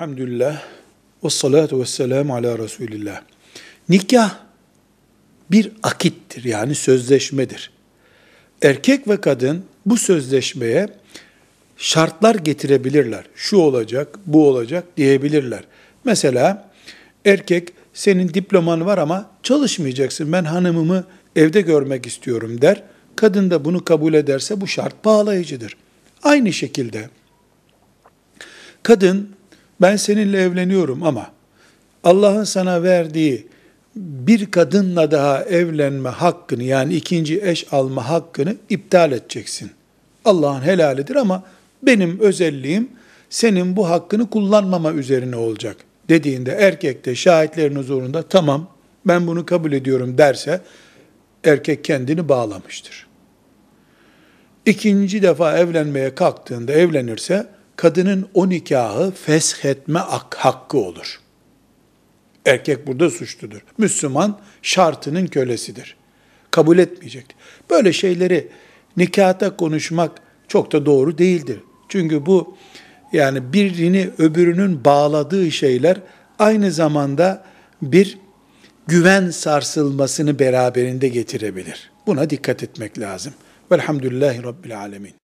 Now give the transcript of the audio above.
Elhamdülillah ve salatu ve selamu ala Resulillah. Nikah bir akittir yani sözleşmedir. Erkek ve kadın bu sözleşmeye şartlar getirebilirler. Şu olacak, bu olacak diyebilirler. Mesela erkek senin diploman var ama çalışmayacaksın. Ben hanımımı evde görmek istiyorum der. Kadın da bunu kabul ederse bu şart bağlayıcıdır. Aynı şekilde kadın ben seninle evleniyorum ama Allah'ın sana verdiği bir kadınla daha evlenme hakkını yani ikinci eş alma hakkını iptal edeceksin. Allah'ın helalidir ama benim özelliğim senin bu hakkını kullanmama üzerine olacak dediğinde erkek de şahitlerin huzurunda tamam ben bunu kabul ediyorum derse erkek kendini bağlamıştır. İkinci defa evlenmeye kalktığında evlenirse kadının o nikahı feshetme hakkı olur. Erkek burada suçludur. Müslüman şartının kölesidir. Kabul etmeyecektir. Böyle şeyleri nikahta konuşmak çok da doğru değildir. Çünkü bu yani birini öbürünün bağladığı şeyler aynı zamanda bir güven sarsılmasını beraberinde getirebilir. Buna dikkat etmek lazım. Velhamdülillahi Rabbil Alemin.